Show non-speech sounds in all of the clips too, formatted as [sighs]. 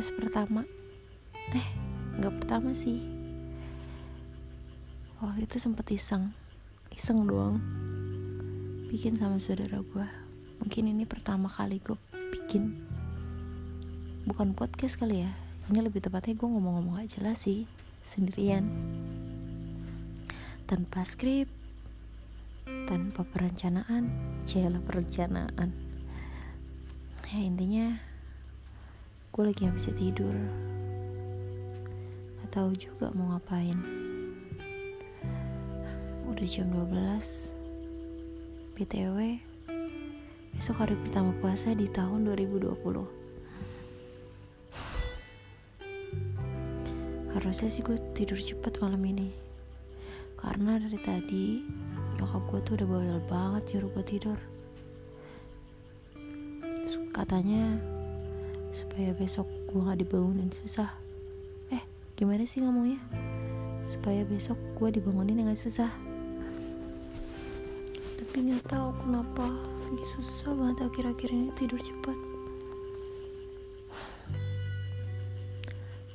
podcast pertama. Eh nggak pertama sih. Waktu itu sempet iseng. Iseng doang. Bikin sama saudara gue mungkin ini pertama kali gue bikin. Bukan podcast kali ya. Ini lebih tepatnya gue ngomong-ngomong gak jelas sih. Sendirian. Tanpa skrip. Tanpa perencanaan. Jala perencanaan. Ya intinya gue lagi gak bisa tidur. Atau juga mau ngapain. Udah jam 12 BTW besok hari pertama puasa di tahun 2020 harusnya sih gue tidur cepet malam ini. Karena dari tadi nyokap gue tuh udah bawel banget nyuruh gue tidur. Katanya supaya besok gue gak dibangunin susah. Eh gimana sih ngomongnya? Supaya besok gue dibangunin dengan susah. Tapi nggak tahu kenapa. Lagi susah banget akhir-akhir ini tidur cepat.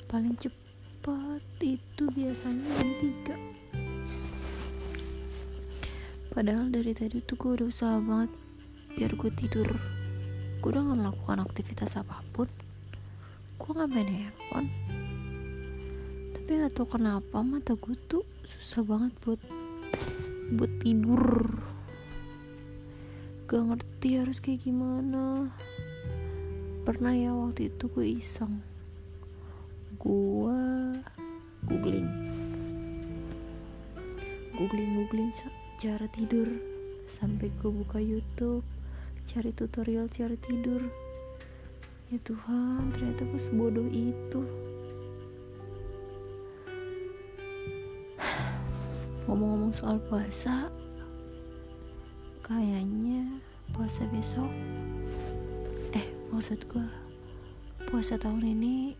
Paling cepat itu biasanya jam 3 padahal dari tadi tuh gue udah usaha banget biar gue tidur gue udah gak melakukan aktivitas apa pun. Gue gak main handphone. Tapi gak tau kenapa mata gue tuh susah banget buat buat tidur. Gak ngerti harus kayak gimana. Pernah ya waktu itu gue iseng. Gue googling. Googling googling cara tidur. Sampai gue buka YouTube cari tutorial cara tidur. Ya Tuhan ternyata gue sebodoh itu. Ngomong-ngomong soal puasa kayaknya puasa besok eh maksud gue puasa tahun ini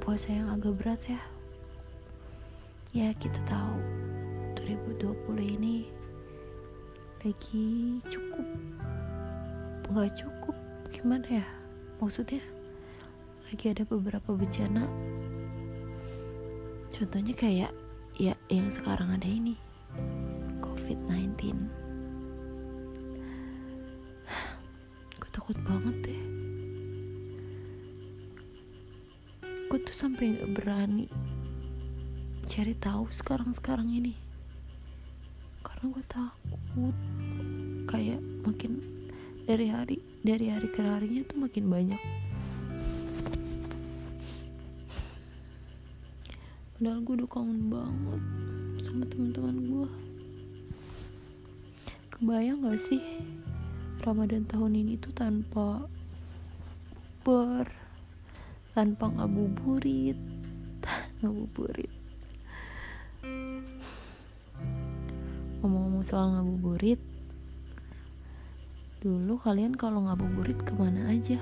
puasa yang agak berat ya. Ya kita tahu 2020 ini lagi cukup. Nggak cukup gimana ya? Maksudnya lagi ada beberapa bencana. Contohnya kayak ya yang sekarang ada ini. COVID-19 gue takut banget deh. Gue tuh sampai gak berani cari tahu sekarang-sekarang ini karena gue takut kayak makin dari hari dari hari ke harinya tuh makin banyak. Padahal gue udah kangen banget sama teman-teman gue kebayang gak sih Ramadan tahun ini tuh tanpa ber tanpa ngabuburit [laughs] ngabuburit ngomong-ngomong soal ngabuburit dulu kalian kalau ngabuburit ke mana aja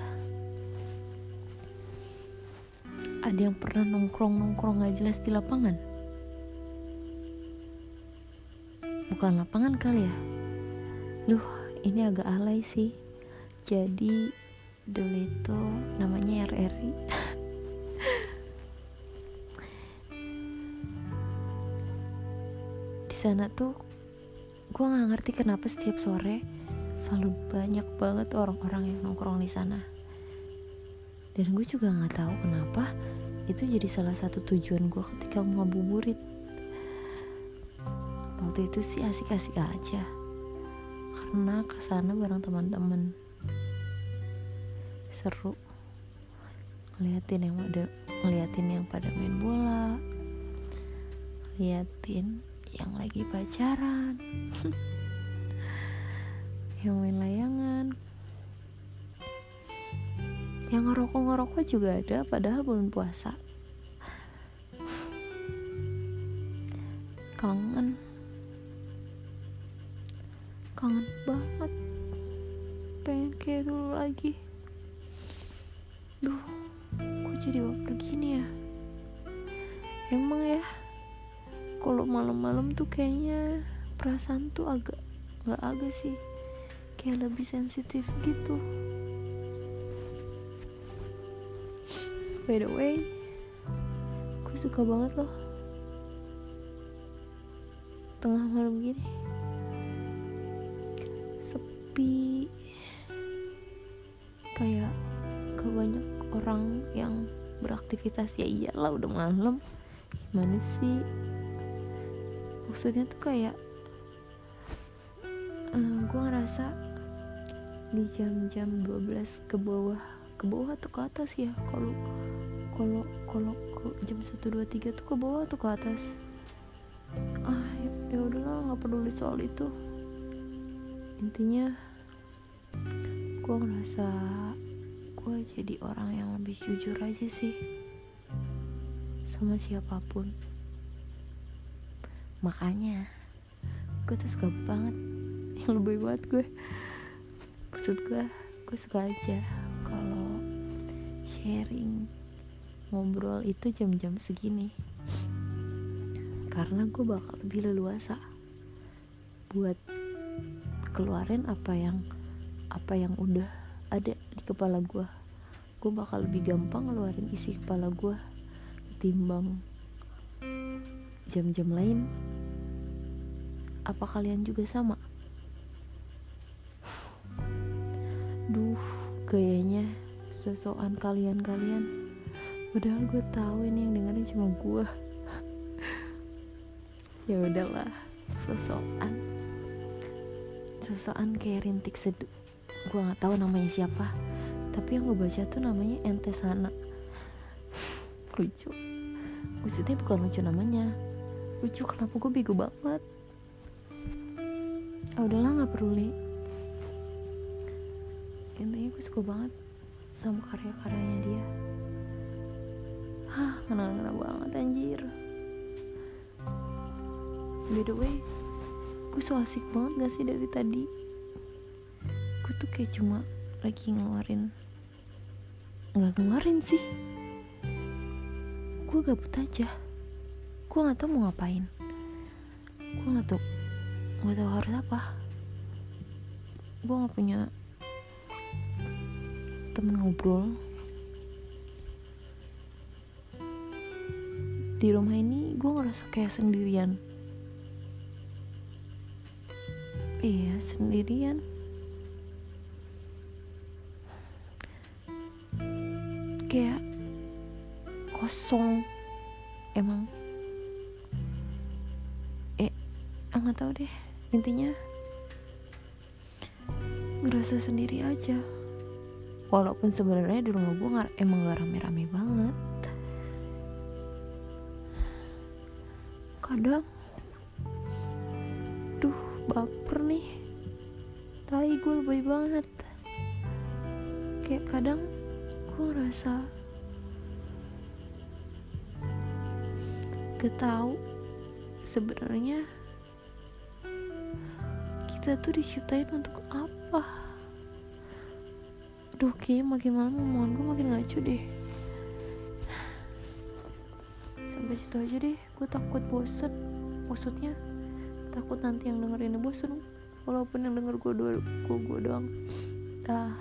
ada yang pernah nongkrong-nongkrong gak jelas di lapangan bukan lapangan kali ya Duh, ini agak alay sih. Jadi dulu itu namanya RRI. [laughs] Di sana tuh gue nggak ngerti kenapa setiap sore selalu banyak banget orang-orang yang nongkrong di sana. Dan gue juga nggak tahu kenapa itu jadi salah satu tujuan gue ketika ngabuburit. Waktu itu sih asik-asik aja karena ke sana bareng teman-teman seru ngeliatin yang pada ngeliatin yang pada main bola ngeliatin yang lagi pacaran. [laughs] Yang main layangan. Yang ngerokok-ngerokok juga ada padahal belum puasa. [sighs] Kangen. Kangen banget. Pengen kayak dulu lagi. Duh kok jadi baper gini ya? Emang ya kalau malam-malam tuh kayaknya perasaan tuh agak nggak agak sih. Kayak lebih sensitif gitu. By the way gue suka banget loh. Tengah malam gini. Sepi. Kayak gak banyak orang yang beraktivitas. Ya iyalah udah malam. Gimana sih maksudnya tuh kayak uh, eh, gue ngerasa di jam-jam 12 ke bawah ke bawah atau ke atas ya. Kalau kalau kalau jam 1 2 3 tuh ke bawah atau ke atas. Ah ya udahlah nggak peduli soal itu. Intinya gue ngerasa gue jadi orang yang lebih jujur aja sih sama siapa pun makanya gue tuh suka banget. Yang lebih banget gue maksud gue gue suka aja kalau sharing ngobrol itu jam-jam segini. Karena gue bakal lebih leluasa buat keluarin apa yang apa yang udah ada di kepala gue gue bakal lebih gampang ngeluarin isi kepala gue ketimbang jam-jam lain apa kalian juga sama? Duh kayaknya sosokan kalian-kalian. Padahal gue tahu ini yang dengerin cuma gue [laughs] ya udahlah sosokan sosokan kayak rintik seduh. Gue nggak tahu namanya siapa. Tapi yang gue baca tuh namanya ente sana. [sighs] Lucu. Maksudnya bukan lucu namanya. Lucu kenapa gue bego banget ah udahlah nggak perlu li. Intinya gue suka banget sama karya-karyanya dia. Hah ngena-ngena banget anjir. By the way gue so asik banget gak sih dari tadi? Gue tuh kayak cuma lagi ngeluarin nggak ngeluarin sih. Gue gabut aja. Gue nggak tahu mau ngapain. Gue nggak tahu nggak tahu harus apa? Gue nggak punya temen ngobrol. Di rumah ini gue ngerasa kayak sendirian. Iya sendirian. Kayak kosong. Emang. Eh nggak tahu deh intinya ngerasa sendiri aja. Walaupun sebenarnya di rumah gue emang gak rame-rame banget. Kadang duh baper nih. Tai gue lebih banget. Kayak kadang gue rasa gak tahu sebenarnya kita tuh diciptain untuk apa? Duh kayaknya makin malam omongan gue makin ngaco deh. Sampai situ aja deh Gue takut bosen. Maksudnya Takut nanti yang dengerin bosen Walaupun yang denger gue, gue, gue doang. Dah